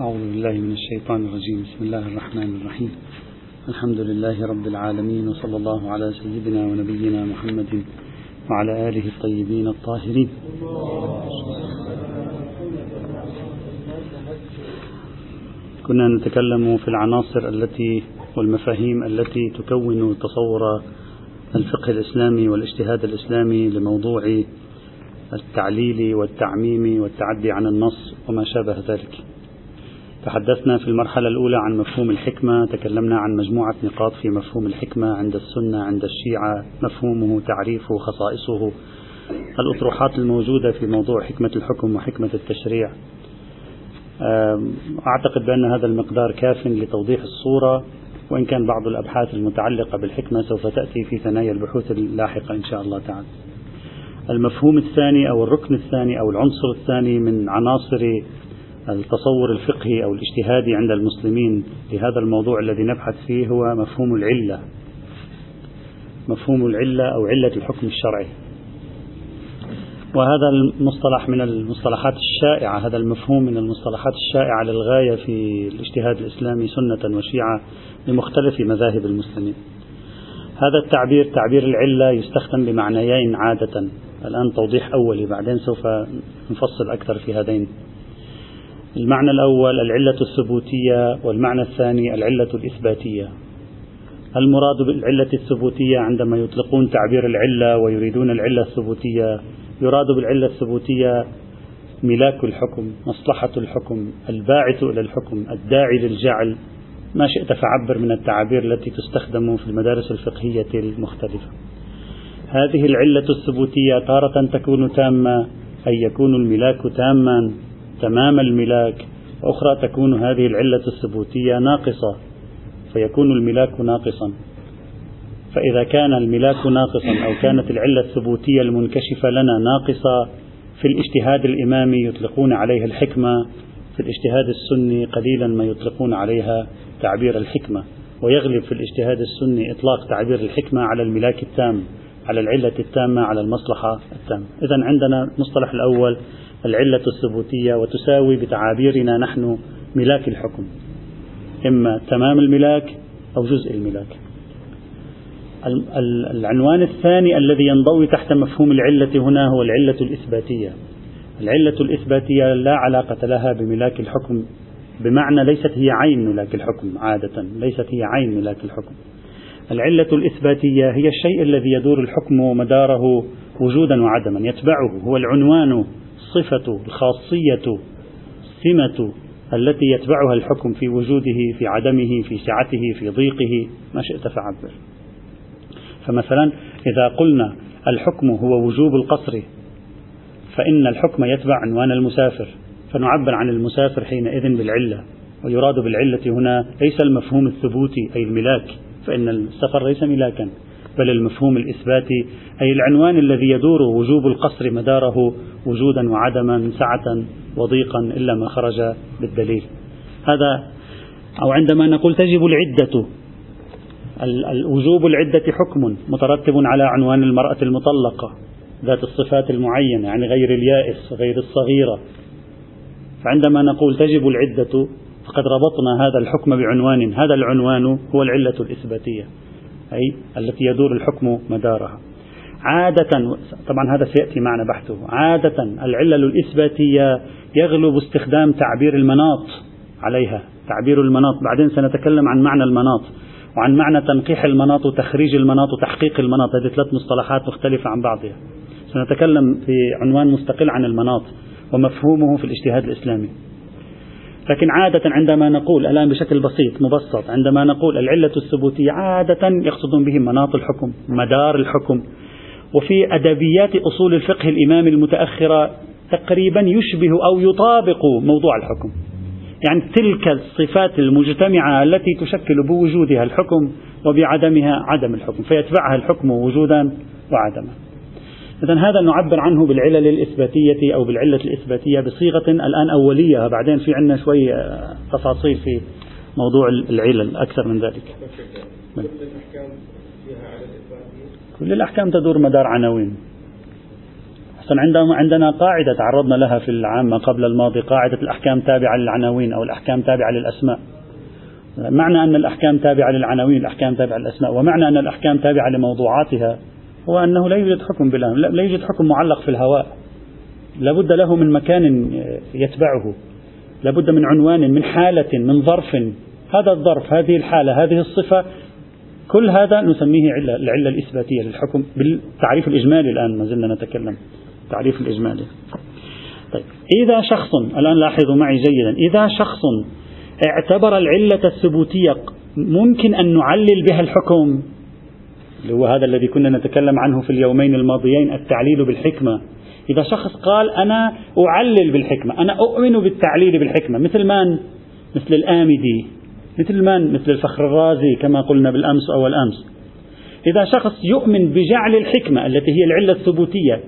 أعوذ بالله من الشيطان الرجيم. بسم الله الرحمن الرحيم. الحمد لله رب العالمين وصلى الله على سيدنا ونبينا محمد وعلى آله الطيبين الطاهرين. كنا نتكلم في العناصر التي والمفاهيم التي تكون تصور الفقه الإسلامي والاجتهاد الإسلامي لموضوع التعليل والتعميم والتعدي عن النص وما شابه ذلك. تحدثنا في المرحلة الأولى عن مفهوم الحكمة تكلمنا عن مجموعة نقاط في مفهوم الحكمة عند السنة عند الشيعة مفهومه تعريفه خصائصه الأطروحات الموجودة في موضوع حكمة الحكم وحكمة التشريع. أعتقد بأن هذا المقدار كاف لتوضيح الصورة وإن كان بعض الأبحاث المتعلقة بالحكمة سوف تأتي في ثنايا البحوث اللاحقة إن شاء الله تعالى. المفهوم الثاني أو الركن الثاني أو العنصر الثاني من عناصر التصور الفقهي أو الاجتهادي عند المسلمين لهذا الموضوع الذي نبحث فيه هو مفهوم العلة. مفهوم العلة أو علة الحكم الشرعي. وهذا المصطلح من المصطلحات الشائعة هذا المفهوم من المصطلحات الشائعة للغاية في الاجتهاد الإسلامي سنة وشيعة لمختلف مذاهب المسلمين. هذا التعبير تعبير العلة يستخدم بمعنيين عادة. الآن توضيح أولي بعدين سوف نفصل أكثر في هذين المعنى الأول العلة الثبوتية والمعنى الثاني العلة الإثباتية. المراد بالعلة الثبوتية عندما يطلقون تعبير العلة ويريدون العلة الثبوتية؟ يراد بالعلة الثبوتية ملاك الحكم مصلحة الحكم الباعث إلى الحكم الداعي للجعل. ما شئت فعبر من التعابير التي تستخدم في المدارس الفقهية المختلفة. هذه العلة الثبوتية تارة تكون تامة أي يكون الملاك تاما. تمام الملاك. وأخرى تكون هذه العلة الثبوتية ناقصة فيكون الملاك ناقصا. فإذا كان الملاك ناقصا أو كانت العلة الثبوتية المنكشفة لنا ناقصة في الاجتهاد الإمامي يطلقون عليها الحكمة في الاجتهاد السني قليلا ما يطلقون عليها تعبير الحكمة. ويغلب في الاجتهاد السني إطلاق تعبير الحكمة على الملاك التام على العلة التامة على المصلحة التامة. إذا عندنا المصطلح الأول العلة الثبوتية وتساوي بتعابيرنا نحن ملاك الحكم. إما تمام الملاك أو جزء الملاك. العنوان الثاني الذي ينضوي تحت مفهوم العلة هنا هو العلة الإثباتية. العلة الإثباتية لا علاقة لها بملاك الحكم بمعنى ليست هي عين ملاك الحكم عادة ليست هي عين ملاك الحكم. العلة الإثباتية هي الشيء الذي يدور الحكم مداره وجودا وعدما يتبعه هو العنوان الصفة الخاصية السمة التي يتبعها الحكم في وجوده في عدمه في سعته في ضيقه. ما شئت فعبر. فمثلا إذا قلنا الحكم هو وجوب القصر فإن الحكم يتبع عنوان المسافر فنعبر عن المسافر حينئذ بالعلة. ويراد بالعلة هنا ليس المفهوم الثبوتي أي الملاك فإن السفر ليس ملاكا. بل المفهوم الإثباتي أي العنوان الذي يدور وجوب القصر مداره وجودا وعدما سعة وضيقا إلا ما خرج بالدليل. هذا أو عندما نقول تجب العدة وجوب العدة حكم مترتب على عنوان المرأة المطلقة ذات الصفات المعينة يعني غير اليائس غير الصغيرة. فعندما نقول تجب العدة فقد ربطنا هذا الحكم بعنوان هذا العنوان هو العلة الإثباتية. أي التي يدور الحكم مدارها. عادة طبعا هذا سيأتي معنا بحثه عادة العلل الإثباتية يغلب استخدام تعبير المناط عليها تعبير المناط. بعدين سنتكلم عن معنى المناط وعن معنى تنقيح المناط وتخريج المناط وتحقيق المناط. هذه ثلاث مصطلحات مختلفة عن بعضها. سنتكلم في عنوان مستقل عن المناط ومفهومه في الاجتهاد الإسلامي. لكن عادة عندما نقول الآن بشكل بسيط مبسط عندما نقول العلة الثبوتية عادة يقصدون به مناط الحكم مدار الحكم. وفي أدبيات أصول الفقه الإمام المتأخرة تقريبا يشبه أو يطابق موضوع الحكم. يعني تلك الصفات المجتمعة التي تشكل بوجودها الحكم وبعدمها عدم الحكم فيتبعها الحكم وجودا وعدما. إذا هذا نعبر عنه بالعلل الإثباتية أو بالعلة الإثباتية بصيغة الآن أولية. بعدين في عندنا شوي آه، تفاصيل في موضوع العلل أكثر من ذلك. كل الأحكام تدور مدار عناوين. عندما عندنا قاعدة تعرضنا لها في العامة قبل الماضي قاعدة الأحكام تابعة للعناوين أو الأحكام تابعة للأسماء. معنى أن الأحكام تابعة للعناوين الأحكام تابعة للأسماء ومعنى أن الأحكام تابعة لموضوعاتها هو أنه لا يوجد حكم بالله لا يوجد حكم معلق في الهواء. لابد له من مكان يتبعه. لابد من عنوان من حالة من ظرف. هذا الظرف هذه الحالة هذه الصفة كل هذا نسميه علة العلة الإثباتية للحكم بالتعريف الإجمالي الآن ما زلنا نتكلم. التعريف الإجمالي. طيب. إذا شخص الآن لاحظوا معي جيدا إذا شخص اعتبر العلة الثبوتية ممكن أن نعلل بها الحكم؟ اللي هو هذا الذي كنا نتكلم عنه في اليومين الماضيين التعليل بالحكمة إذا شخص قال أنا أعلل بالحكمة أنا أؤمن بالتعليل بالحكمة مثل من؟ مثل الآمدي مثل من؟ مثل الفخر الرازي كما قلنا بالأمس أول أمس إذا شخص يؤمن بجعل الحكمة التي هي العلة الثبوتية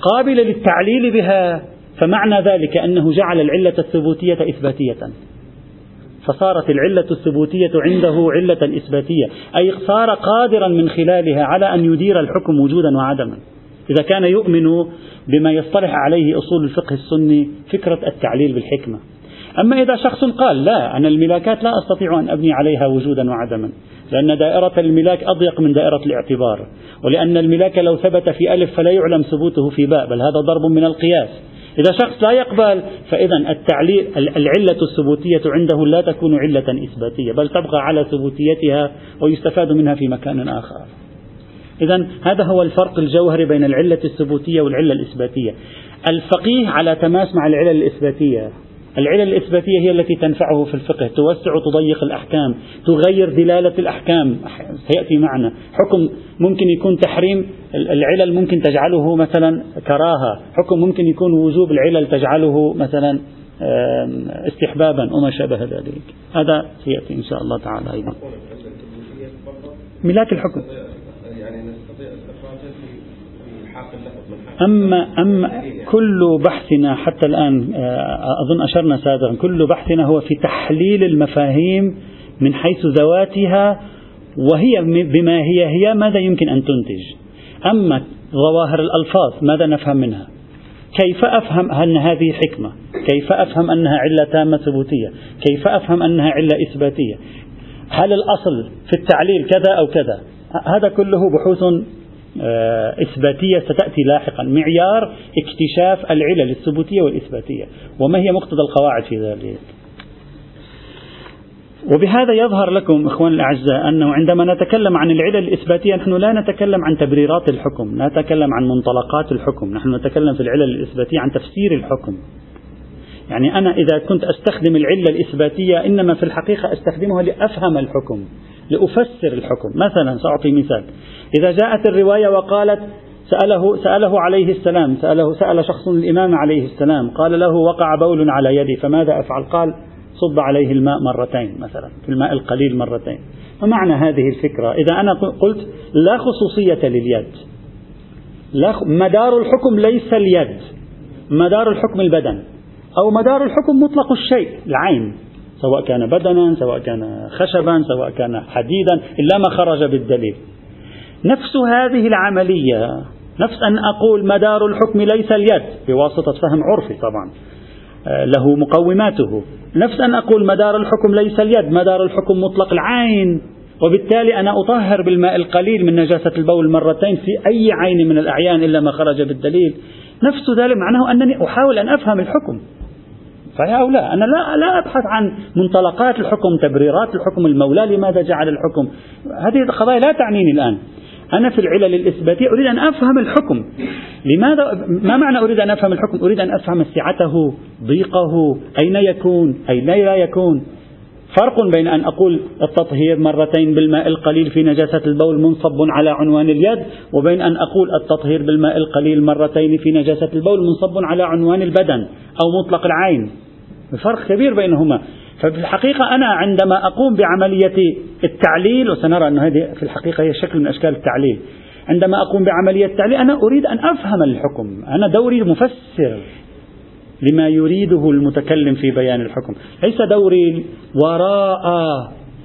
قابلة للتعليل بها فمعنى ذلك أنه جعل العلة الثبوتية إثباتية فصارت العلة الثبوتية عنده علة إثباتية. أي صار قادرا من خلالها على أن يدير الحكم وجودا وعدما. إذا كان يؤمن بما يصطلح عليه أصول الفقه السني فكرة التعليل بالحكمة. أما إذا شخص قال لا أنا الملاكات لا أستطيع أن أبني عليها وجودا وعدما لأن دائرة الملاك أضيق من دائرة الاعتبار. ولأن الملاك لو ثبت في ألف فلا يعلم ثبوته في باء بل هذا ضرب من القياس. إذا شخص لا يقبل فإذا التعليل العلة الثبوتية عنده لا تكون علة إثباتية بل تبقى على ثبوتيتها ويستفاد منها في مكان آخر. إذا هذا هو الفرق الجوهري بين العلة الثبوتية والعلة الإثباتية. الفقيه على تماس مع العلل الإثباتية. العلل الإثباتية هي التي تنفعه في الفقه توسع وتضيق الأحكام تغير دلالة الأحكام. سيأتي معنا حكم ممكن يكون تحريم العلل ممكن تجعله مثلا كراهة حكم ممكن يكون وجوب العلل تجعله مثلا استحبابا وما شابه ذلك. هذا سيأتي إن شاء الله تعالى أيضا. ملاك الحكم. أما أما كل بحثنا حتى الآن آه، أظن أشرنا سابقا كل بحثنا هو في تحليل المفاهيم من حيث ذواتها وهي بما هي هي ماذا يمكن أن تنتج؟ أما ظواهر الألفاظ ماذا نفهم منها؟ كيف أفهم أن هذه حكمة؟ كيف أفهم أنها علة تامة ثبوتية؟ كيف أفهم أنها علة إثباتية؟ هل الأصل في التعليل كذا أو كذا؟ هذا كله بحوث إثباتية ستأتي لاحقا. معيار اكتشاف العلل الثبوتية والإثباتية. وما هي مقتضى القواعد في ذلك؟ وبهذا يظهر لكم إخوان الأعزاء أنه عندما نتكلم عن العلل الإثباتية نحن لا نتكلم عن تبريرات الحكم لا نتكلم عن منطلقات الحكم. نحن نتكلم في العلل الإثباتية عن تفسير الحكم. يعني أنا إذا كنت أستخدم العلة الإثباتية إنما في الحقيقة أستخدمها لأفهم الحكم. لأفسر الحكم. مثلا سأعطي مثال. إذا جاءت الرواية وقالت سأله سأله عليه السلام سأله سأل شخص الإمام عليه السلام قال له وقع بول على يدي فماذا أفعل؟ قال صب عليه الماء مرتين مثلا في الماء القليل مرتين. ومعنى هذه الفكرة إذا أنا قلت لا خصوصية لليد. لا مدار الحكم ليس اليد. مدار الحكم البدن. أو مدار الحكم مطلق الشيء العين. سواء كان بدنا سواء كان خشبا سواء كان حديدا إلا ما خرج بالدليل. نفس هذه العملية نفس أن أقول مدار الحكم ليس اليد بواسطة فهم عرفي طبعا آه، له مقوماته. نفس أن أقول مدار الحكم ليس اليد مدار الحكم مطلق العين وبالتالي أنا أطهر بالماء القليل من نجاسة البول مرتين في أي عين من الأعيان إلا ما خرج بالدليل. نفس ذلك معناه أنني أحاول أن أفهم الحكم. صحيح أو لا أنا لا, لا أبحث عن منطلقات الحكم تبريرات الحكم المولى لماذا جعل الحكم. هذه القضايا لا تعنيني الآن. أنا في العلل الإثباتية أريد أن أفهم الحكم. لماذا ما معنى أريد أن أفهم الحكم؟ أريد أن أفهم سعته ضيقه أين يكون أين لا يكون. فرق بين أن أقول التطهير مرتين بالماء القليل في نجاسة البول منصب على عنوان اليد وبين أن أقول التطهير بالماء القليل مرتين في نجاسة البول منصب على عنوان البدن أو مطلق العين. فرق كبير بينهما. ففي الحقيقة أنا عندما أقوم بعملية التعليل وسنرى أن هذه في الحقيقة هي شكل من أشكال التعليل عندما أقوم بعملية التعليل أنا أريد أن أفهم الحكم. أنا دوري مفسر لما يريده المتكلم في بيان الحكم. ليس دوري وراء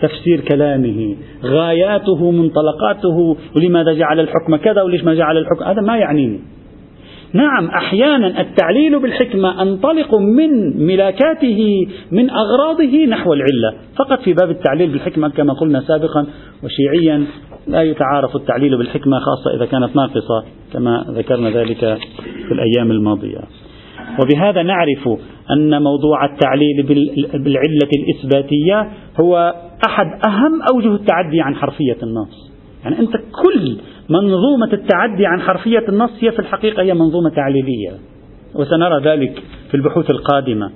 تفسير كلامه غاياته منطلقاته ولماذا جعل الحكم كذا وليش ما جعل الحكم. هذا ما يعنيني. نعم أحيانا التعليل بالحكمة أنطلق من ملاكاته من أغراضه نحو العلة. فقط في باب التعليل بالحكمة كما قلنا سابقا وشيعيا لا يتعارف التعليل بالحكمة خاصة إذا كانت ناقصة كما ذكرنا ذلك في الأيام الماضية. وبهذا نعرف أن موضوع التعليل بالعلة الإثباتية هو أحد أهم أوجه التعدي عن حرفية النص. يعني أنت كل منظومة التعدي عن حرفية النص هي في الحقيقة هي منظومة تعليلية وسنرى ذلك في البحوث القادمة.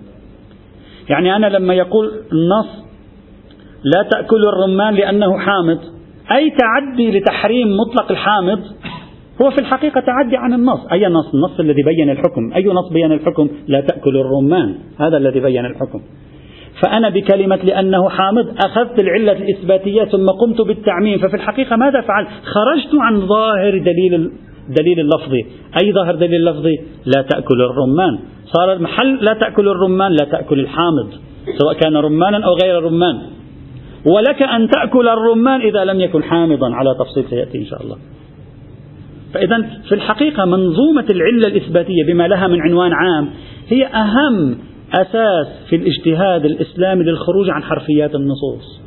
يعني أنا لما يقول النص لا تأكل الرمان لأنه حامض أي تعدي لتحريم مطلق الحامض هو في الحقيقة تعدي عن النص. أي نص؟ النص الذي بين الحكم. أي نص بين الحكم؟ لا تأكل الرمان. هذا الذي بين الحكم. فأنا بكلمة لأنه حامض أخذت العلة الإثباتية ثم قمت بالتعميم ففي الحقيقة ماذا فعل خرجت عن ظاهر دليل دليل اللفظي أي ظاهر دليل اللفظي لا تأكل الرمان. صار المحل لا تأكل الرمان لا تأكل الحامض سواء كان رمانا أو غير رمان. ولك أن تأكل الرمان إذا لم يكن حامضا. على تفصيل سيأتي إن شاء الله. فإذا في الحقيقة منظومة العلة الإثباتية بما لها من عنوان عام هي أهم أساس في الاجتهاد الإسلامي للخروج عن حرفيات النصوص.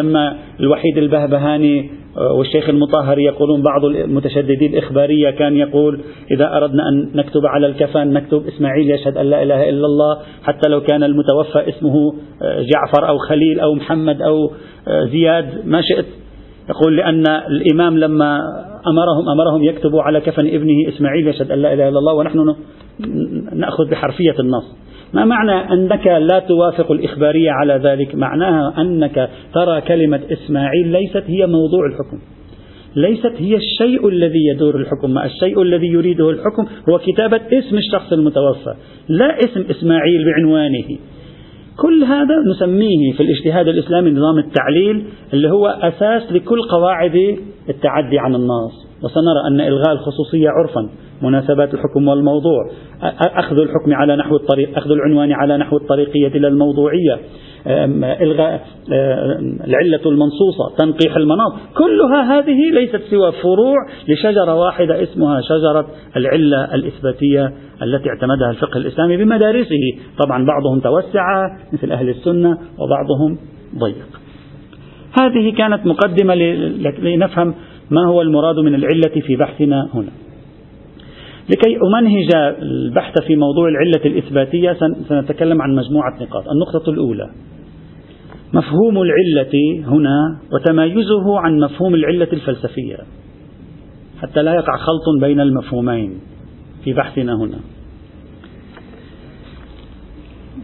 لما الوحيد البهبهاني آه، والشيخ المطهر يقولون بعض المتشددين الإخبارية كان يقول إذا أردنا أن نكتب على الكفن نكتب إسماعيل يشهد أن لا إله إلا الله حتى لو كان المتوفى اسمه آه، جعفر أو خليل أو محمد أو آه، زياد ما شئت. يقول لأن الإمام لما أمرهم أمرهم يكتبوا على كفن ابنه إسماعيل يشهد أن لا إله إلا الله ونحن نأخذ بحرفية النص. ما معنى أنك لا توافق الإخبارية على ذلك؟ معناها أنك ترى كلمة إسماعيل ليست هي موضوع الحكم. ليست هي الشيء الذي يدور الحكم. الشيء الذي يريده الحكم هو كتابة اسم الشخص المتوفى لا اسم إسماعيل بعنوانه. كل هذا نسميه في الاجتهاد الإسلامي نظام التعليل اللي هو أساس لكل قواعد التعدي عن النص. وسنرى أن إلغاء الخصوصية عرفا مناسبات الحكم والموضوع أخذ الحكم على نحو الطريق أخذ العنوان على نحو الطريقية إلى الموضوعية إلغاء العلة المنصوصة تنقيح المناط كلها هذه ليست سوى فروع لشجرة واحدة اسمها شجرة العلة الإثباتية التي اعتمدها الفقه الإسلامي بمدارسه. طبعا بعضهم توسع مثل أهل السنة وبعضهم ضيق. هذه كانت مقدمة لنفهم ما هو المراد من العلة في بحثنا هنا؟ لكي أمنهج البحث في موضوع العلة الإثباتية سنتكلم عن مجموعة نقاط. النقطة الأولى. مفهوم العلة هنا وتمايزه عن مفهوم العلة الفلسفية حتى لا يقع خلط بين المفهومين في بحثنا هنا.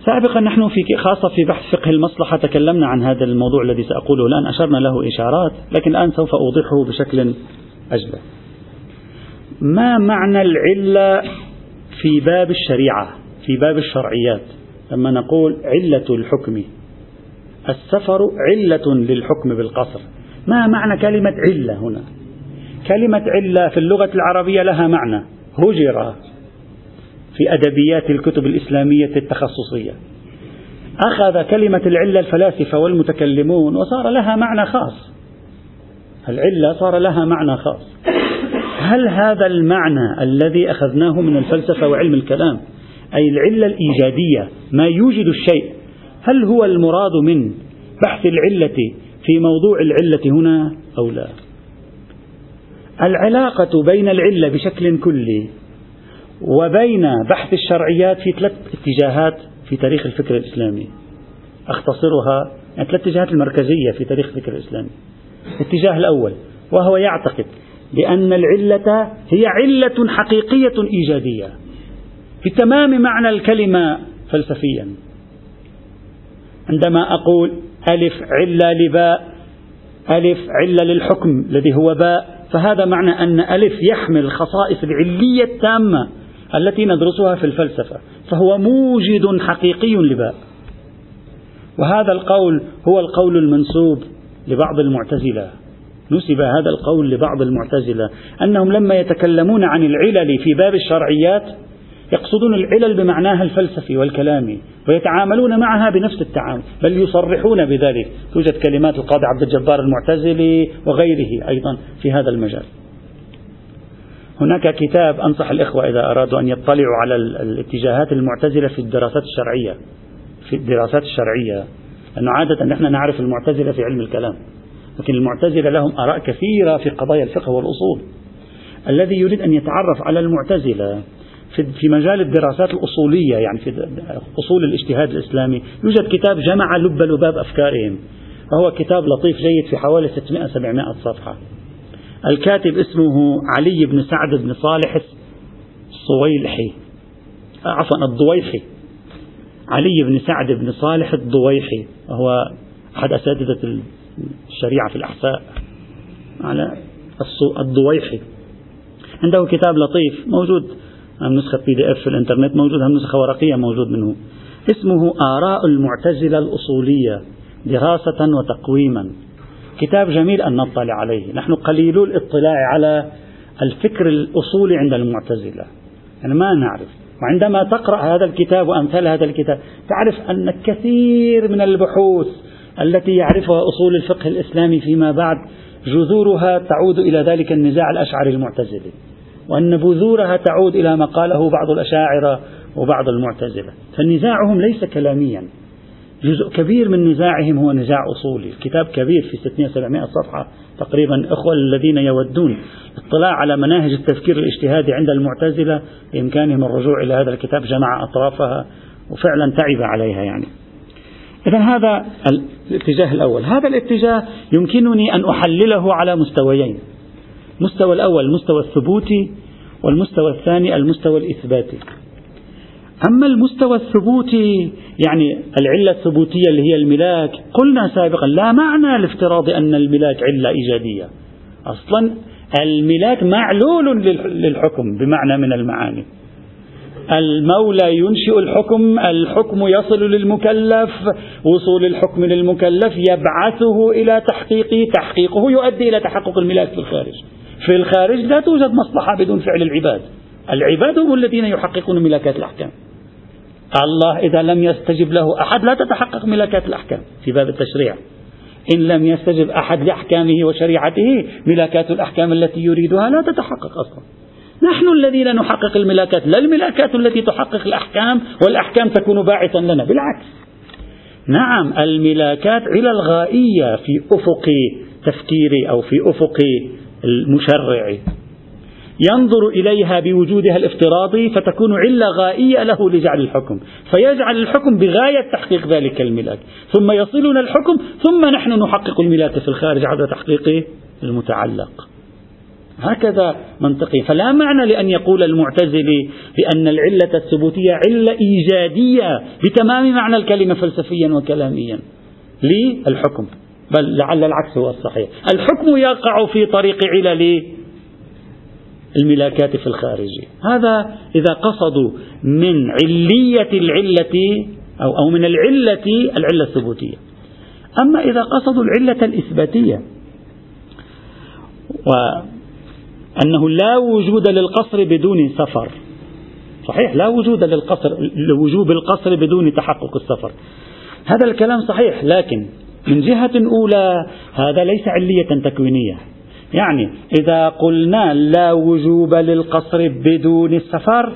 سابقا نحن في خاصة في بحث فقه المصلحة تكلمنا عن هذا الموضوع الذي سأقوله الآن. أشرنا له إشارات لكن الآن سوف أوضحه بشكل أجل ما معنى العلة في باب الشريعة في باب الشرعيات؟ لما نقول علة الحكم السفر علة للحكم بالقصر. ما معنى كلمة علة هنا؟ كلمة علة في اللغة العربية لها معنى. هجر. في أدبيات الكتب الإسلامية التخصصية. أخذ كلمة العلة الفلاسفة والمتكلمون وصار لها معنى خاص. العلة صار لها معنى خاص. هل هذا المعنى الذي أخذناه من الفلسفة وعلم الكلام أي العلة الإيجادية ما يوجد الشيء هل هو المراد من بحث العلة في موضوع العلة هنا أو لا؟ العلاقة بين العلة بشكل كلي وبين بحث الشرعيات في ثلاث اتجاهات في تاريخ الفكر الإسلامي. أختصرها يعني ثلاث اتجاهات المركزية في تاريخ الفكر الإسلامي. الاتجاه الأول وهو يعتقد بأن العلة هي علة حقيقية إيجادية بتمام معنى الكلمة فلسفيا. عندما أقول ألف علة لباء ألف علة للحكم الذي هو باء فهذا معنى أن ألف يحمل الخصائص العلية التامة التي ندرسها في الفلسفة فهو موجد حقيقي لباء. وهذا القول هو القول المنسوب لبعض المعتزلة. نسب هذا القول لبعض المعتزلة أنهم لما يتكلمون عن العلل في باب الشرعيات يقصدون العلل بمعناها الفلسفي والكلامي ويتعاملون معها بنفس التعامل بل يصرحون بذلك. توجد كلمات القاضي عبد الجبار المعتزلي وغيره أيضا في هذا المجال. هناك كتاب أنصح الإخوة إذا أرادوا أن يطلعوا على الاتجاهات المعتزلة في الدراسات الشرعية. في الدراسات الشرعية. لأنه عادة نحن نعرف المعتزلة في علم الكلام. لكن المعتزلة لهم آراء كثيرة في قضايا الفقه والأصول. الذي يريد أن يتعرف على المعتزلة في مجال الدراسات الأصولية يعني في أصول الاجتهاد الإسلامي يوجد كتاب جمع لب لباب أفكارهم. وهو كتاب لطيف جيد في حوالي 600-700 صفحة. الكاتب اسمه علي بن سعد بن صالح الصويلحي عفوا الضويحي. علي بن سعد بن صالح الضويحي وهو أحد أساتذة الشريعة في الأحساء على الضويحي. عنده كتاب لطيف موجود نسخة بي دي اف في الإنترنت موجود نسخة ورقية موجود منه. اسمه آراء المعتزلة الأصولية دراسة وتقويما. كتاب جميل أن نطلع عليه. نحن قليلو الاطلاع على الفكر الأصولي عند المعتزلة. يعني ما نعرف. وعندما تقرأ هذا الكتاب وأمثال هذا الكتاب تعرف أن كثير من البحوث التي يعرفها أصول الفقه الإسلامي فيما بعد جذورها تعود إلى ذلك النزاع الأشعري المعتزلي. وأن بذورها تعود إلى ما قاله بعض الأشاعرة وبعض المعتزلة. فنزاعهم ليس كلاميا. جزء كبير من نزاعهم هو نزاع أصولي. الكتاب كبير في 600-700 صفحة تقريبا. إخوة الذين يودون اطلاع على مناهج التفكير الاجتهادي عند المعتزلة بإمكانهم الرجوع إلى هذا الكتاب جمع أطرافها وفعلا تعب عليها يعني. إذا هذا الاتجاه الأول. هذا الاتجاه يمكنني أن أحلله على مستويين. المستوى الأول المستوى الثبوتي والمستوى الثاني المستوى الإثباتي. أما المستوى الثبوتي يعني العلة الثبوتية اللي هي الملاك قلنا سابقا لا معنى لافتراض أن الملاك علة إيجادية أصلا الملاك معلول للحكم بمعنى من المعاني. المولى ينشئ الحكم الحكم يصل للمكلف وصول الحكم للمكلف يبعثه إلى تحقيقه تحقيقه يؤدي إلى تحقق الملاك في الخارج. في الخارج لا توجد مصلحة بدون فعل العباد. العباد هم الذين يحققون ملاكات الأحكام. الله إذا لم يستجب له أحد لا تتحقق ملاكات الأحكام في باب التشريع. إن لم يستجب أحد لأحكامه وشريعته ملاكات الأحكام التي يريدها لا تتحقق أصلا. نحن الذين نحقق الملاكات لا الملاكات التي تحقق الأحكام والأحكام تكون باعثا لنا بالعكس. نعم الملاكات علل غائية في أفق تفكيري أو في أفق المشرع. ينظر إليها بوجودها الافتراضي فتكون علة غائية له لجعل الحكم. فيجعل الحكم بغاية تحقيق ذلك الملاك ثم يصلنا الحكم ثم نحن نحقق الملاك في الخارج عبر تحقيق المتعلق. هكذا منطقي. فلا معنى لأن يقول المعتزلي بأن العلة الثبوتية علة إيجادية بتمام معنى الكلمة فلسفيا وكلاميا للحكم. بل لعل العكس هو الصحيح. الحكم يقع في طريق علل الملاكات في الخارج هذا إذا قصدوا من علية العلة أو, أو من العلة العلة الثبوتية. أما إذا قصدوا العلة الإثباتية وأنه لا وجود للقصر بدون سفر. صحيح لا وجود للقصر لوجوب القصر بدون تحقق السفر. هذا الكلام صحيح لكن من جهة أولى هذا ليس علية تكوينية. يعني إذا قلنا لا وجوب للقصر بدون السفر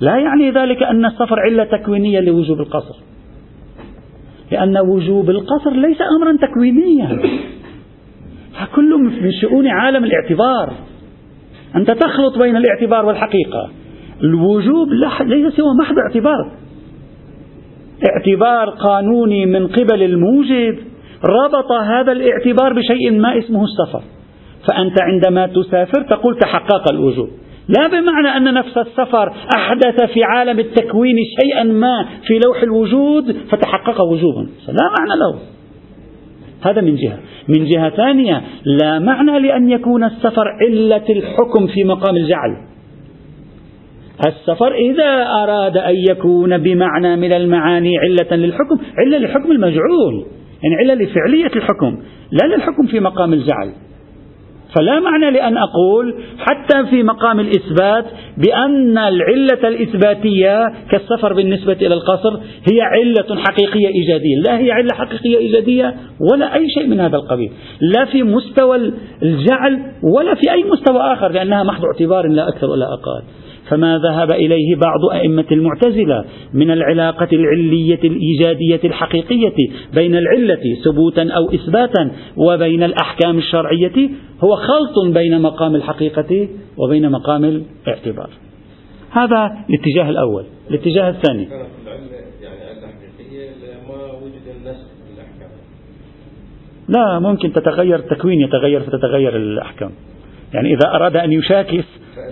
لا يعني ذلك أن السفر علة تكوينية لوجوب القصر. لأن وجوب القصر ليس أمرا تكوينيا. كل من شؤون عالم الاعتبار. أنت تخلط بين الاعتبار والحقيقة. الوجوب ليس سوى محض اعتبار. اعتبار قانوني من قبل الموجب ربط هذا الاعتبار بشيء ما اسمه السفر. فأنت عندما تسافر تقول تحقق الوجوب لا بمعنى أن نفس السفر أحدث في عالم التكوين شيئا ما في لوح الوجود فتحقق وجوبا. لا معنى له. هذا من جهة. من جهة ثانية لا معنى لأن يكون السفر علة الحكم في مقام الجعل. السفر إذا أراد أن يكون بمعنى من المعاني علة للحكم علة للحكم المجعول. يعني علة لفعلية الحكم لا للحكم في مقام الجعل. فلا معنى لأن أقول حتى في مقام الإثبات بأن العلة الإثباتية كالسفر بالنسبة إلى القصر هي علة حقيقية إيجادية. لا هي علة حقيقية إيجادية ولا أي شيء من هذا القبيل. لا في مستوى الجعل ولا في أي مستوى آخر لأنها محض اعتبار لا أكثر ولا أقل. فما ذهب إليه بعض أئمة المعتزلة من العلاقة العلية الإيجادية الحقيقية بين العلة ثبوتا أو إثباتا وبين الأحكام الشرعية هو خلط بين مقام الحقيقة وبين مقام الاعتبار. هذا الاتجاه الأول. الاتجاه الثاني. لا ممكن تتغير التكوين يتغير فتتغير الأحكام. يعني إذا أراد أن يشاكس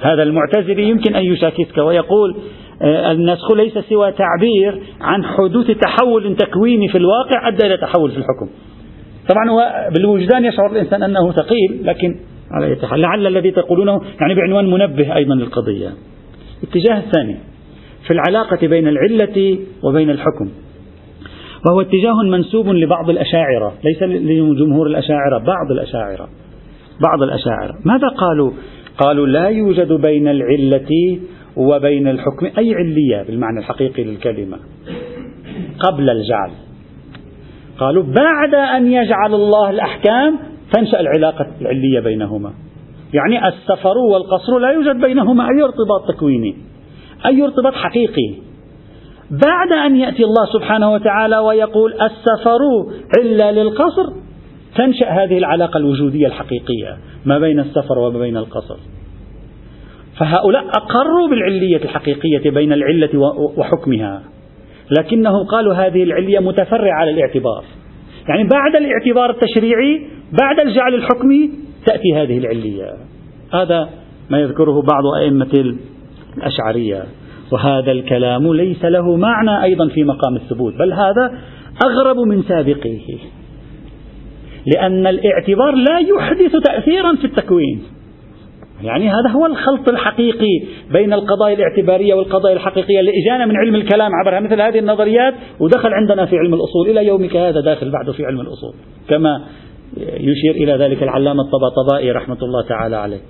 هذا المعتزلي يمكن أن يشاكسك ويقول آه، النسخ ليس سوى تعبير عن حدوث تحول تكويني في الواقع أدى إلى تحول في الحكم. طبعا هو بالوجدان يشعر الإنسان أنه ثقيل لكن على يتحل لعل الذي تقولونه يعني بعنوان منبه أيضا للقضية. الاتجاه الثاني في العلاقة بين العلة وبين الحكم وهو اتجاه منسوب لبعض الأشاعرة ليس لجمهور الأشاعرة بعض الأشاعرة. بعض الأشاعرة. ماذا قالوا؟ قالوا لا يوجد بين العلة وبين الحكم أي علية بالمعنى الحقيقي للكلمة قبل الجعل. قالوا بعد أن يجعل الله الأحكام تنشأ العلاقة العلية بينهما. يعني السفر والقصر لا يوجد بينهما أي ارتباط تكويني أي ارتباط حقيقي. بعد أن يأتي الله سبحانه وتعالى ويقول السفر علة للقصر تنشأ هذه العلاقة الوجودية الحقيقية ما بين السفر وما بين القصر. فهؤلاء أقروا بالعلية الحقيقية بين العلة وحكمها لكنهم قالوا هذه العلية متفرعة على الاعتبار يعني بعد الاعتبار التشريعي بعد الجعل الحكمي تأتي هذه العلية. هذا ما يذكره بعض أئمة الأشعرية. وهذا الكلام ليس له معنى أيضا في مقام الثبوت بل هذا أغرب من سابقه لأن الاعتبار لا يحدث تأثيرا في التكوين. يعني هذا هو الخلط الحقيقي بين القضايا الاعتبارية والقضايا الحقيقية اللي إجانا من علم الكلام عبر مثل هذه النظريات ودخل عندنا في علم الأصول. إلى يومك هذا داخل بعده في علم الأصول. كما يشير إلى ذلك العلامة الطباطبائي رحمة الله تعالى عليه.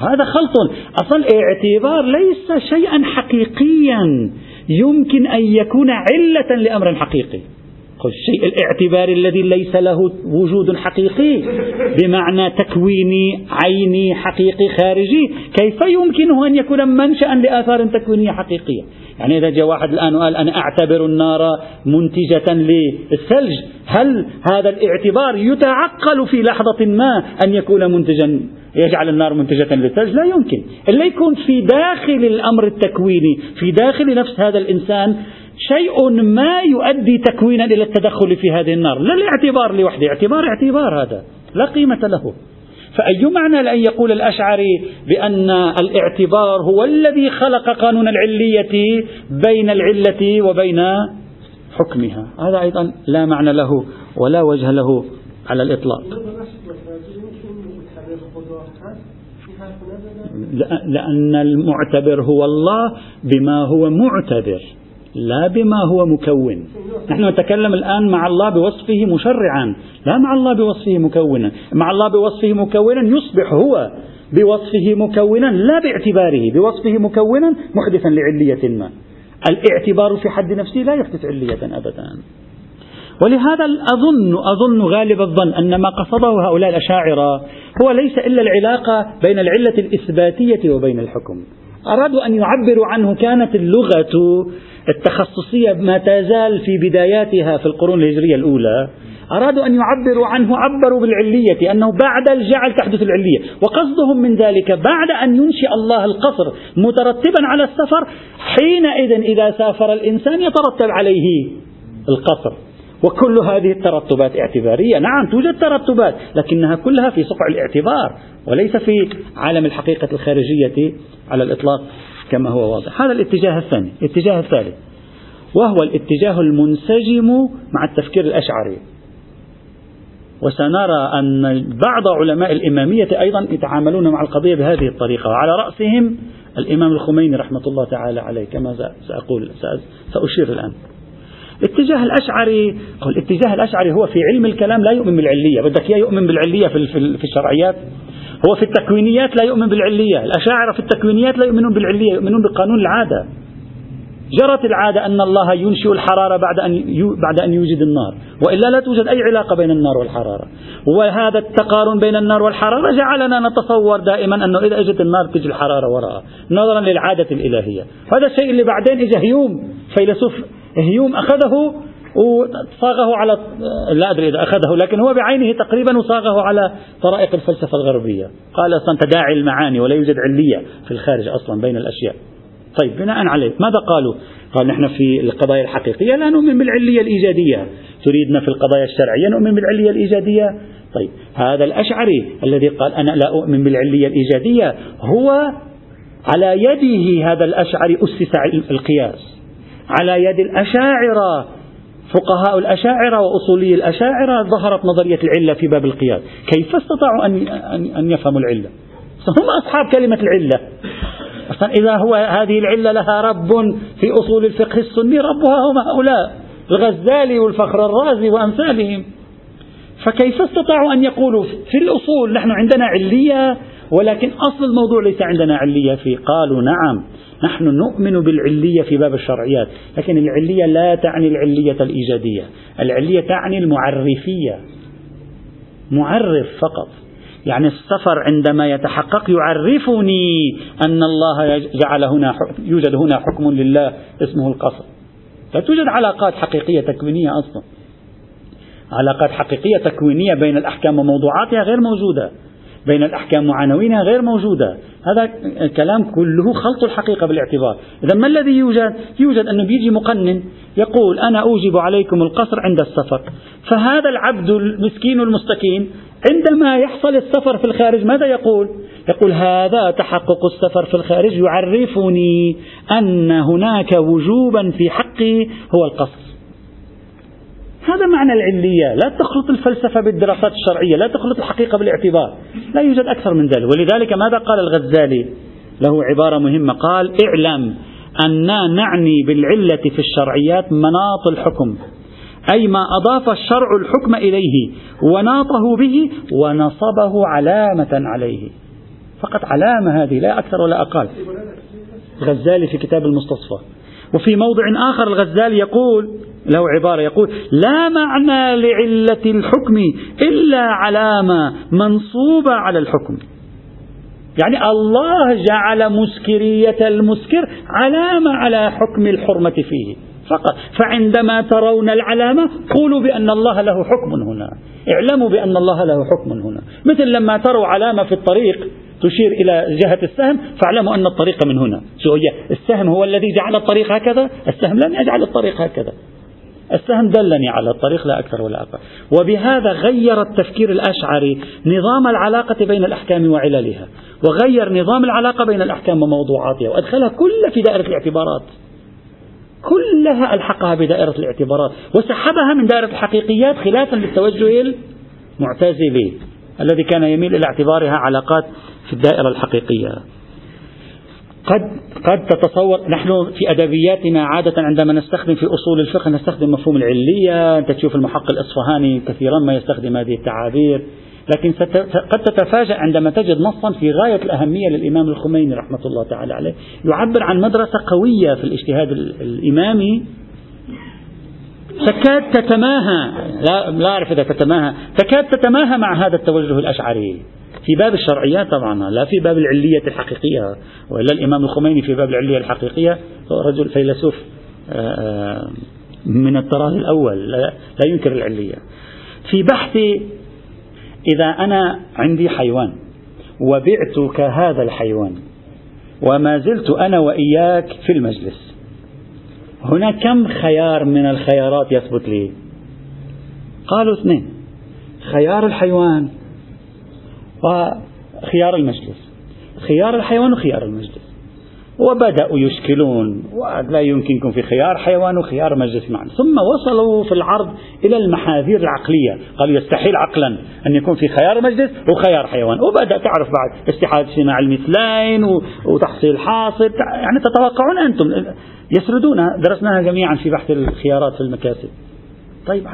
هذا خلط. أصلا اعتبار ليس شيئا حقيقيا. يمكن أن يكون علة لأمر حقيقي. الشيء الاعتباري الذي ليس له وجود حقيقي بمعنى تكويني عيني حقيقي خارجي. كيف يمكنه أن يكون منشأ لآثار تكوينية حقيقية؟ يعني إذا جاء واحد الآن وقال أنا أعتبر النار منتجة للثلج هل هذا الاعتبار يتعقل في لحظة ما أن يكون منتجا يجعل النار منتجة للثلج؟ لا يمكن. إلا يكون في داخل الأمر التكويني في داخل نفس هذا الإنسان شيء ما يؤدي تكوينا إلى التدخل في هذه النار. لا الاعتبار لوحده اعتبار اعتبار هذا. لا قيمة له. فأي معنى لأن يقول الأشعري بأن الاعتبار هو الذي خلق قانون العلية بين العلة وبين حكمها؟ هذا أيضا لا معنى له ولا وجه له على الإطلاق. لأن المعتبر هو الله بما هو معتبر. لا بما هو مكون. نحن نتكلم الآن مع الله بوصفه مشرعا. لا مع الله بوصفه مكونا. مع الله بوصفه مكونا يصبح هو بوصفه مكونا لا باعتباره بوصفه مكونا محدثا لعلية ما. الاعتبار في حد نفسه لا يحدث علية أبدا. ولهذا أظن أظن غالب الظن أن ما قصده هؤلاء الأشاعرة هو ليس إلا العلاقة بين العلة الإثباتية وبين الحكم. أرادوا أن يعبروا عنه كانت اللغة التخصصية ما تزال في بداياتها في القرون الهجرية الأولى أرادوا أن يعبروا عنه عبروا بالعلية أنه بعد الجعل تحدث العلية وقصدهم من ذلك بعد أن ينشئ الله القصر مترتبا على السفر حينئذ إذا سافر الإنسان يترتب عليه القصر. وكل هذه الترتبات اعتبارية نعم توجد ترتبات لكنها كلها في صقع الاعتبار وليس في عالم الحقيقة الخارجية على الإطلاق. كما هو واضح. هذا الاتجاه الثاني الاتجاه الثالث. وهو الاتجاه المنسجم مع التفكير الأشعري. وسنرى أن بعض علماء الإمامية أيضا يتعاملون مع القضية بهذه الطريقة. وعلى رأسهم الإمام الخميني رحمة الله تعالى عليه كما سأقول سأشير الآن. الاتجاه الأشعري الاتجاه الأشعري هو في علم الكلام لا يؤمن بالعلية. بدك إياه يؤمن بالعلية في, في الشرعيات؟ هو في التكوينيات لا يؤمن بالعلية. الأشاعرة في التكوينيات لا يؤمنون بالعلية يؤمنون بقانون العادة. جرت العادة أن الله ينشئ الحرارة بعد أن بعد أن يوجد النار، وإلا لا توجد أي علاقة بين النار والحرارة، وهذا التقارن بين النار والحرارة جعلنا نتصور دائما أنه إذا أجت النار تجي الحرارة وراءها، نظرا للعادة الإلهية، هذا الشيء اللي بعدين إجا هيوم فيلسوف هيوم أخذه وصاغه على لا أدري إذا أخذه لكن هو بعينه تقريبا وصاغه على طرائق الفلسفة الغربية. قال أصلا تداعي المعاني ولا يوجد علية في الخارج أصلا بين الأشياء. طيب بناء عليه ماذا قالوا؟ قال نحن في القضايا الحقيقية لا نؤمن بالعلية الإيجادية. تريدنا في القضايا الشرعية نؤمن بالعلية الإيجادية. طيب هذا الأشعري الذي قال أنا لا أؤمن بالعلية الإيجادية هو على يده هذا الأشعري أسس القياس. على يد الأشاعرة فقهاء الأشاعرة وأصولي الأشاعرة ظهرت نظرية العلة في باب القياس كيف استطاعوا أن, أن يفهموا العلة؟ هم أصحاب كلمة العلة. أصلا إذا هو هذه العلة لها رب في أصول الفقه السني ربها هم هؤلاء الغزالي والفخر الرازي وأمثالهم. فكيف استطاعوا أن يقولوا في الأصول نحن عندنا علية ولكن أصل الموضوع ليس عندنا علية فيه. قالوا نعم نحن نؤمن بالعلية في باب الشرعيات لكن العلية لا تعني العلية الإيجادية. العلية تعني المعرفية. معرف فقط. يعني السفر عندما يتحقق يعرفني أن الله جعل هنا يوجد هنا حكم لله اسمه القصر. لا توجد علاقات حقيقية تكوينية أصلا. علاقات حقيقية تكوينية بين الأحكام وموضوعاتها غير موجودة. بين الأحكام وعناوينها غير موجودة هذا الكلام كله خلط الحقيقة بالاعتبار إذا ما الذي يوجد؟ يوجد أنه بيجي مقنن يقول أنا أوجب عليكم القصر عند السفر فهذا العبد المسكين المستكين عندما يحصل السفر في الخارج ماذا يقول؟ يقول هذا تحقق السفر في الخارج يعرفني أن هناك وجوبا في حقي هو القصر هذا معنى العلية. لا تخلط الفلسفة بالدراسات الشرعية لا تخلط الحقيقة بالاعتبار. لا يوجد أكثر من ذلك. ولذلك ماذا قال الغزالي؟ له عبارة مهمة. قال اعلم أننا نعني بالعلة في الشرعيات مناط الحكم أي ما أضاف الشرع الحكم إليه وناطه به ونصبه علامة عليه. فقط علامة هذه لا أكثر ولا أقل. الغزالي في كتاب المستصفى. وفي موضع آخر الغزالي يقول له عبارة يقول لا معنى لعلة الحكم إلا علامة منصوبة على الحكم. يعني الله جعل مسكرية المسكر علامة على حكم الحرمة فيه فقط. فعندما ترون العلامة قولوا بأن الله له حكم هنا. اعلموا بأن الله له حكم هنا. مثل لما تروا علامة في الطريق تشير إلى جهة السهم فاعلموا أن الطريق من هنا. شو هي السهم هو الذي جعل الطريق هكذا؟ السهم لم يجعل الطريق هكذا. السهم دلني على الطريق لا أكثر ولا أقل. وبهذا غير التفكير الأشعري نظام العلاقة بين الأحكام وعللها وغير نظام العلاقة بين الأحكام وموضوعاتها وأدخلها كلها في دائرة الاعتبارات. كلها ألحقها بدائرة الاعتبارات وسحبها من دائرة الحقيقيات خلافا للتوجه المعتزلي الذي كان يميل إلى اعتبارها علاقات في الدائرة الحقيقية. قد قد تتصور نحن في أدبياتنا عادة عندما نستخدم في أصول الفقه نستخدم مفهوم العلية، أنت تشوف المحقق الإصفهاني كثيرا ما يستخدم هذه التعابير، لكن قد تتفاجأ عندما تجد نصا في غاية الأهمية للإمام الخميني رحمة الله تعالى عليه يعبر عن مدرسة قوية في الاجتهاد الإمامي تكاد تتماهى لا, لا أعرف إذا تتماهى تكاد تتماهى مع هذا التوجه الأشعري. في باب الشرعيات طبعا لا في باب العلية الحقيقية وإلا الإمام الخميني في باب العلية الحقيقية هو رجل فيلسوف آه، آه، من الطراز الأول لا ينكر العلية. في بحثي إذا أنا عندي حيوان وبعتك هذا الحيوان وما زلت أنا وإياك في المجلس هنا كم خيار من الخيارات يثبت لي؟ قالوا اثنين. خيار الحيوان وخيار المجلس. خيار الحيوان وخيار المجلس. وبدأوا يشكلون ولا يمكنكم في خيار حيوان وخيار مجلس معا ثم وصلوا في العرض إلى المحاذير العقلية. قالوا يستحيل عقلا أن يكون في خيار مجلس وخيار حيوان. وبدأ تعرف بعد استحالة اجتماع المثلين وتحصيل حاصل. يعني تتوقعون أنتم يسردونها درسناها جميعا في بحث الخيارات في المكاسب طيب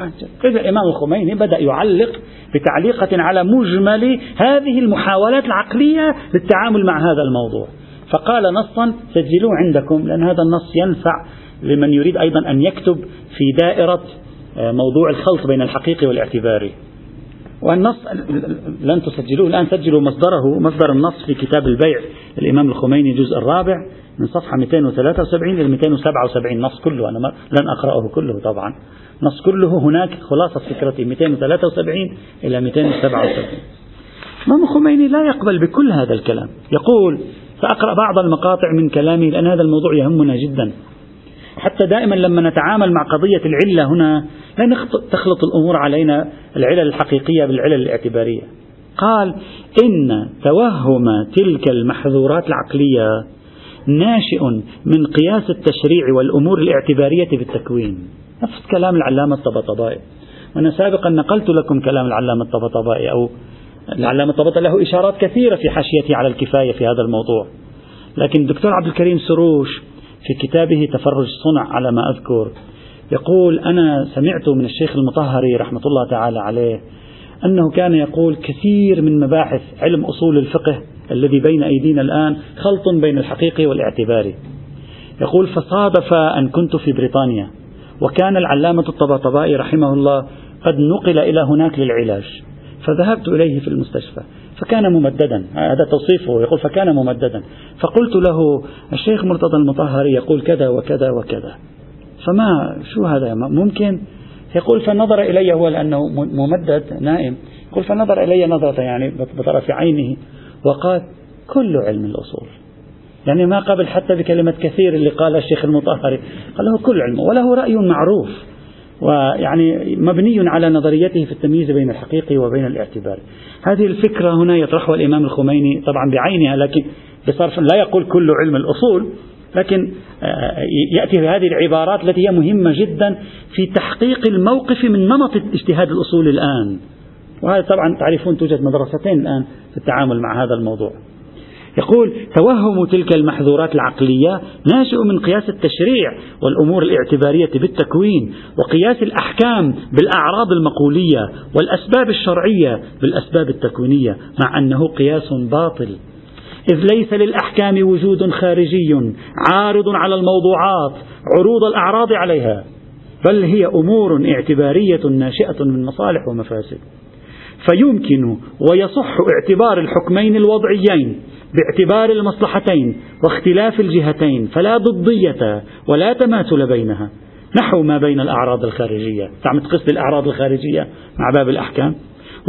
إذا الإمام الخميني بدأ يعلق بتعليقة على مجمل هذه المحاولات العقلية للتعامل مع هذا الموضوع. فقال نصا سجلوه عندكم لأن هذا النص ينفع لمن يريد أيضا أن يكتب في دائرة آه، موضوع الخلط بين الحقيقي والاعتباري. والنص لن تسجلوه الآن سجلوا مصدره مصدر النص في كتاب البيع الإمام الخميني الجزء الرابع. من صفحة 273 إلى 277 نص كله. أنا لن أقرأه كله طبعا. نص كله هناك خلاصة فكرتي 273 إلى 277 الإمام الخميني لا يقبل بكل هذا الكلام. يقول سأقرأ بعض المقاطع من كلامه لأن هذا الموضوع يهمنا جدا. حتى دائما لما نتعامل مع قضية العلة هنا لا تخلط الأمور علينا العلل الحقيقية بالعلل الاعتبارية. قال إن توهم تلك المحظورات العقلية ناشئ من قياس التشريع والأمور الاعتبارية بالتكوين نفس كلام العلامة الطبطبائي. وأنا سابقا نقلت لكم كلام العلامة الطبطبائي أو العلامة الطبطبائي له إشارات كثيرة في حاشيته على الكفاية في هذا الموضوع. لكن الدكتور عبد الكريم سروش في كتابه تفرج الصنع على ما أذكر يقول أنا سمعت من الشيخ المطهري رحمة الله تعالى عليه أنه كان يقول كثير من مباحث علم أصول الفقه الذي بين أيدينا الآن خلط بين الحقيقي والاعتباري. يقول فصادف أن كنت في بريطانيا وكان العلامة الطباطبائي رحمه الله قد نقل إلى هناك للعلاج فذهبت إليه في المستشفى فكان ممددا هذا توصيفه يقول فكان ممددا فقلت له الشيخ مرتضى المطهري يقول كذا وكذا وكذا. فما شو هذا؟ ممكن؟ يقول فنظر إلي هو لأنه ممدد نائم. يقول فنظر إلي نظرة يعني بطرف عينه وقال كل علم الأصول. يعني ما قبل حتى بكلمة كثير اللي قال الشيخ المطهري. قال له كل علم وله رأي معروف. ويعني مبني على نظريته في التمييز بين الحقيقي وبين الاعتبار. هذه الفكرة هنا يطرحها الإمام الخميني طبعا بعينها لكن بصرف لا يقول كل علم الأصول. لكن آه، يأتي بهذه العبارات التي هي مهمة جدا في تحقيق الموقف من نمط اجتهاد الأصول الآن. وهذا طبعا تعرفون توجد مدرستين الآن في التعامل مع هذا الموضوع. يقول توهم تلك المحظورات العقلية ناشئ من قياس التشريع والأمور الاعتبارية بالتكوين وقياس الأحكام بالأعراض المقولية والأسباب الشرعية بالأسباب التكوينية مع أنه قياس باطل. إذ ليس للأحكام وجود خارجي عارض على الموضوعات عروض الأعراض عليها بل هي أمور اعتبارية ناشئة من مصالح ومفاسد. فيمكن ويصح اعتبار الحكمين الوضعيين باعتبار المصلحتين واختلاف الجهتين فلا ضدية ولا تماثل بينها. نحو ما بين الأعراض الخارجية. تعمل تقص الأعراض الخارجية مع باب الأحكام.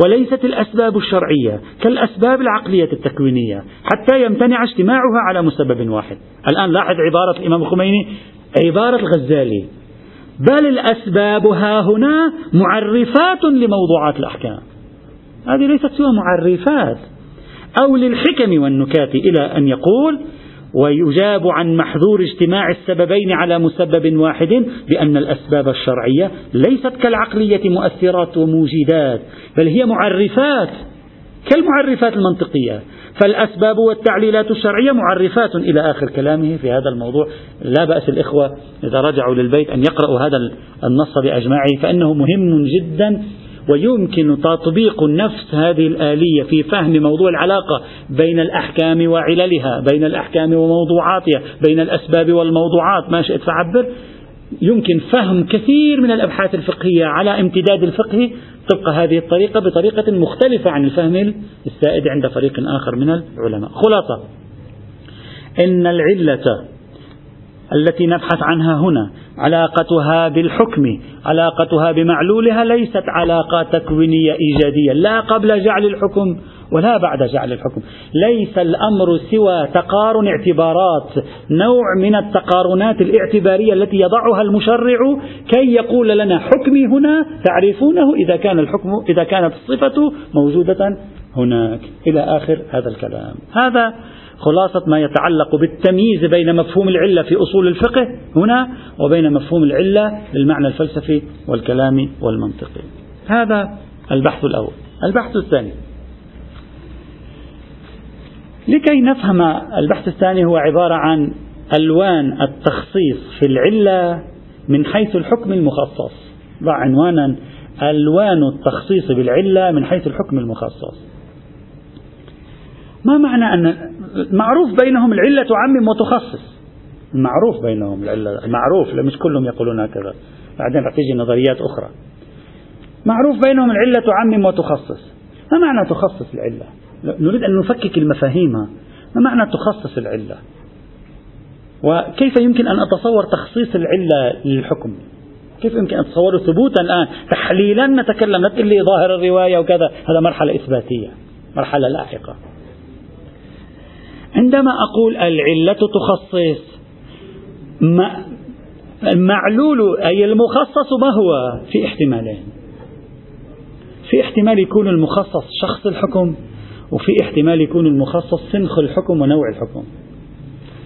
وليست الأسباب الشرعية كالأسباب العقلية التكوينية حتى يمتنع اجتماعها على مسبب واحد. الآن لاحظ عبارة الإمام الخميني عبارة الغزالي. بل الأسباب ها هنا معرفات لموضوعات الأحكام. هذه ليست سوى معرفات. أو للحكم والنكات إلى أن يقول ويجاب عن محذور اجتماع السببين على مسبب واحد بأن الأسباب الشرعية ليست كالعقلية مؤثرات وموجدات بل هي معرفات كالمعرفات المنطقية. فالأسباب والتعليلات الشرعية معرفات إلى آخر كلامه في هذا الموضوع. لا بأس الإخوة إذا رجعوا للبيت أن يقرأوا هذا النص بأجمعه فإنه مهم جدا ويمكن تطبيق نفس هذه الآلية في فهم موضوع العلاقة بين الأحكام وعللها بين الأحكام وموضوعاتها بين الأسباب والموضوعات ما شئت فعبر. يمكن فهم كثير من الأبحاث الفقهية على امتداد الفقه طبق هذه الطريقة بطريقة مختلفة عن الفهم السائد عند فريق آخر من العلماء. خلاصة إن العلة التي نبحث عنها هنا علاقتها بالحكم علاقتها بمعلولها ليست علاقة تكوينية إيجادية لا قبل جعل الحكم ولا بعد جعل الحكم. ليس الأمر سوى تقارن اعتبارات نوع من التقارنات الاعتبارية التي يضعها المشرع كي يقول لنا حكمي هنا تعرفونه إذا كان الحكم إذا كانت الصفة موجودة هناك. إلى آخر هذا الكلام. هذا خلاصة ما يتعلق بالتمييز بين مفهوم العلة في أصول الفقه هنا وبين مفهوم العلة للمعنى الفلسفي والكلامي والمنطقي هذا البحث الأول. البحث الثاني. لكي نفهم البحث الثاني هو عبارة عن ألوان التخصيص في العلة من حيث الحكم المخصص. ضع عنوانا ألوان التخصيص بالعلة من حيث الحكم المخصص. ما معنى أن معروف بينهم العلة تعمم وتخصص؟ معروف بينهم العلة معروف مش كلهم يقولون هكذا. بعدين رح تيجي نظريات أخرى. معروف بينهم العلة تعمم وتخصص. ما معنى تخصص العلة؟ نريد أن نفكك المفاهيم. ما معنى تخصص العلة؟ وكيف يمكن أن أتصور تخصيص العلة للحكم؟ كيف يمكن أن أتصور ثبوتا الآن؟ تحليلا نتكلم لا تقول لي ظاهر الرواية وكذا. هذا مرحلة إثباتية مرحلة لاحقة. عندما أقول العلة تخصص المعلول أي المخصص ما هو؟ في احتمالين. في احتمال يكون المخصص شخص الحكم وفي احتمال يكون المخصص سنخ الحكم ونوع الحكم.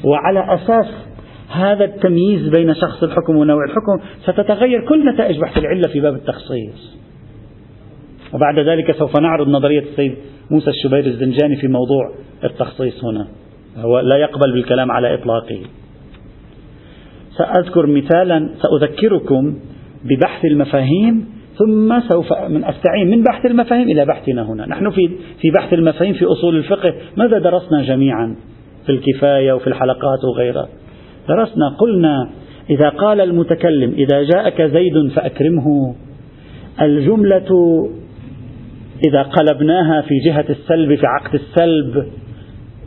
وعلى أساس هذا التمييز بين شخص الحكم ونوع الحكم ستتغير كل نتائج بحث العلة في باب التخصيص. وبعد ذلك سوف نعرض نظرية السيد موسى الشبير الزنجاني في موضوع التخصيص هنا. هو لا يقبل بالكلام على إطلاقه. سأذكر مثالا سأذكركم ببحث المفاهيم ثم سوف من أستعين من بحث المفاهيم إلى بحثنا هنا. نحن في في بحث المفاهيم في أصول الفقه. ماذا درسنا جميعا في الكفاية وفي الحلقات وغيرها؟ درسنا قلنا إذا قال المتكلم إذا جاءك زيد فأكرمه الجملة إذا قلبناها في جهة السلب في عقد السلب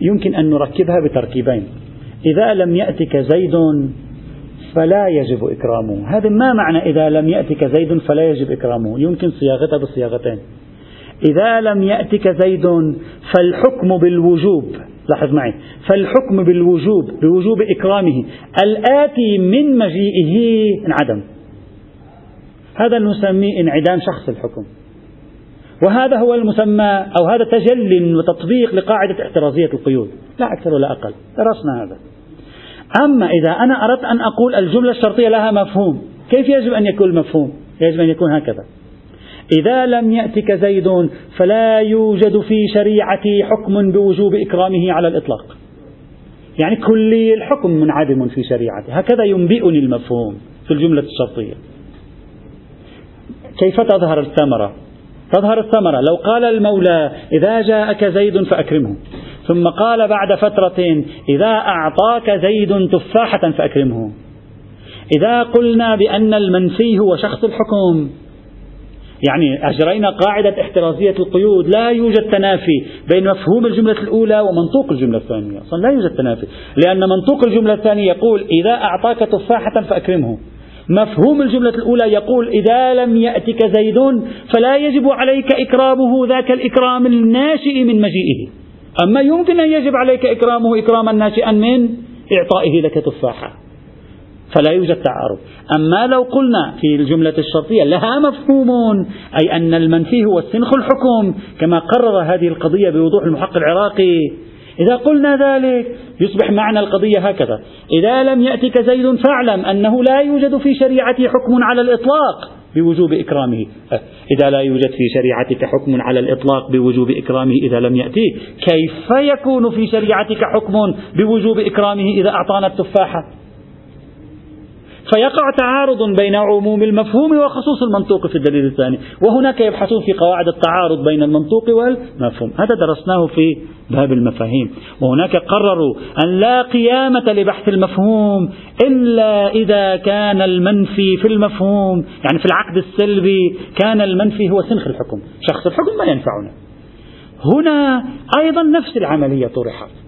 يمكن أن نركبها بتركيبين. إذا لم يأتك زيد فلا يجب إكرامه. هذا ما معنى إذا لم يأتك زيد فلا يجب إكرامه. يمكن صياغتها بصياغتين. إذا لم يأتك زيد فالحكم بالوجوب. لاحظ معي. فالحكم بالوجوب بوجوب إكرامه. الآتي من مجيئه انعدم. هذا نسميه انعدام شخص الحكم. وهذا هو المسمى أو هذا تجل وتطبيق لقاعدة احترازية القيود. لا أكثر ولا أقل. درسنا هذا. أما إذا أنا أردت أن أقول الجملة الشرطية لها مفهوم كيف يجب أن يكون المفهوم يجب أن يكون هكذا. إذا لم يأتك زيد فلا يوجد في شريعتي حكم بوجوب إكرامه على الإطلاق. يعني كلي الحكم منعدم في شريعتي هكذا ينبئني المفهوم في الجملة الشرطية. كيف تظهر الثمرة؟ تظهر الثمرة. لو قال المولى إذا جاءك زيد فأكرمه. ثم قال بعد فترة إذا أعطاك زيد تفاحة فأكرمه. إذا قلنا بأن المنفي هو شخص الحكم. يعني أجرينا قاعدة احترازية القيود. لا يوجد تنافي بين مفهوم الجملة الأولى ومنطوق الجملة الثانية. أصلا لا يوجد تنافي. لأن منطوق الجملة الثانية يقول إذا أعطاك تفاحة فأكرمه. مفهوم الجملة الأولى يقول إذا لم يأتك زيد فلا يجب عليك إكرامه ذاك الإكرام الناشئ من مجيئه. أما يمكن أن يجب عليك إكرامه إكراما ناشئا من إعطائه لك تفاحة. فلا يوجد تعارض. أما لو قلنا في الجملة الشرطية لها مفهوم أي أن المنفي هو السنخ الحكم كما قرر هذه القضية بوضوح المحقق العراقي إذا قلنا ذلك يصبح معنى القضية هكذا. إذا لم يأتك زيد فاعلم أنه لا يوجد في شريعته حكم على الإطلاق بوجوب إكرامه. إذا لا يوجد في شريعتك حكم على الإطلاق بوجوب إكرامه إذا لم يأتيه كيف يكون في شريعتك حكم بوجوب إكرامه إذا أعطانا التفاحة؟ فيقع تعارض بين عموم المفهوم وخصوص المنطوق في الدليل الثاني. وهناك يبحثون في قواعد التعارض بين المنطوق والمفهوم. هذا درسناه في باب المفاهيم. وهناك قرروا أن لا قيامة لبحث المفهوم إلا إذا كان المنفي في المفهوم. يعني في العقد السلبي كان المنفي هو سنخ الحكم. شخص الحكم ما ينفعنا. هنا أيضا نفس العملية طرحت.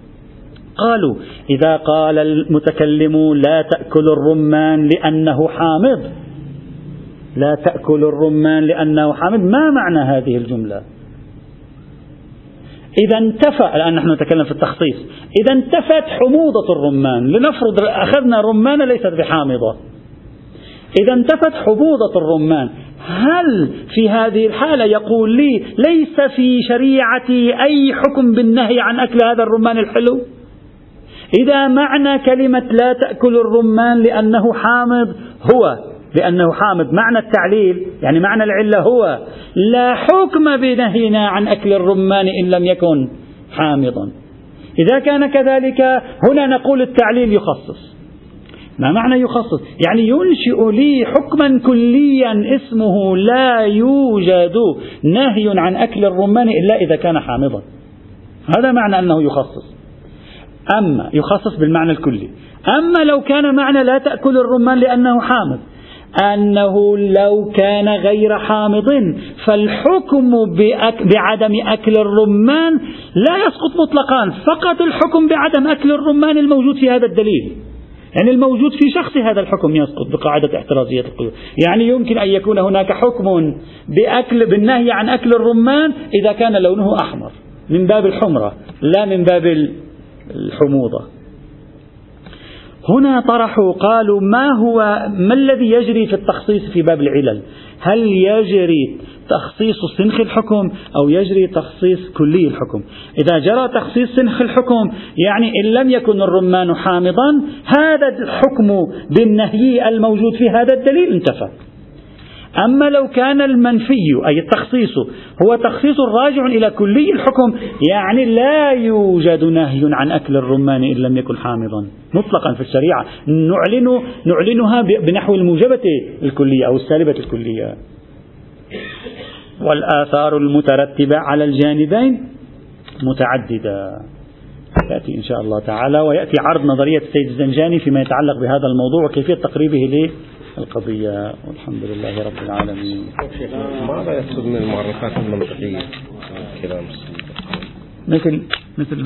قالوا إذا قال المتكلم لا تأكل الرمان لأنه حامض. لا تأكل الرمان لأنه حامض. ما معنى هذه الجملة؟ إذا انتفى الآن نحن نتكلم في التخصيص. إذا انتفت حموضة الرمان. لنفرض أخذنا رمان ليست بحامضة. إذا انتفت حموضة الرمان. هل في هذه الحالة يقول لي ليس في شريعتي أي حكم بالنهي عن أكل هذا الرمان الحلو؟ إذا معنى كلمة لا تأكل الرمان لأنه حامض هو لأنه حامض. معنى التعليل يعني معنى العلة هو لا حكم بنهينا عن أكل الرمان إن لم يكن حامضا. إذا كان كذلك هنا نقول التعليل يخصص. ما معنى يخصص؟ يعني ينشئ لي حكما كليا اسمه لا يوجد نهي عن أكل الرمان إلا إذا كان حامضا. هذا معنى أنه يخصص. أما يخصص بالمعنى الكلي. أما لو كان معنى لا تأكل الرمان لأنه حامض. أنه لو كان غير حامض فالحكم بعدم أكل الرمان لا يسقط مطلقا. فقط الحكم بعدم أكل الرمان الموجود في هذا الدليل. يعني الموجود في شخص هذا الحكم يسقط بقاعدة احترازية القيود. يعني يمكن أن يكون هناك حكم بأكل بالنهي عن أكل الرمان إذا كان لونه أحمر من باب الحمرة لا من باب الحموضة. هنا طرحوا قالوا ما هو ما الذي يجري في التخصيص في باب العلل؟ هل يجري تخصيص سنخ الحكم أو يجري تخصيص كلي الحكم؟ إذا جرى تخصيص سنخ الحكم يعني إن لم يكن الرمان حامضا هذا الحكم بالنهي الموجود في هذا الدليل انتفى. أما لو كان المنفي أي التخصيص هو تخصيص راجع إلى كلي الحكم يعني لا يوجد نهي عن أكل الرمان إن لم يكن حامضا مطلقا في الشريعة. نعلن نعلنها بنحو الموجبة الكلية أو السالبة الكلية. والآثار المترتبة على الجانبين متعددة. يأتي إن شاء الله تعالى ويأتي عرض نظرية السيد الزنجاني فيما يتعلق بهذا الموضوع وكيفية تقريبه للقضية والحمد لله رب العالمين. ماذا يقصد من المعرفات المنطقية؟ كلام. مثل مثل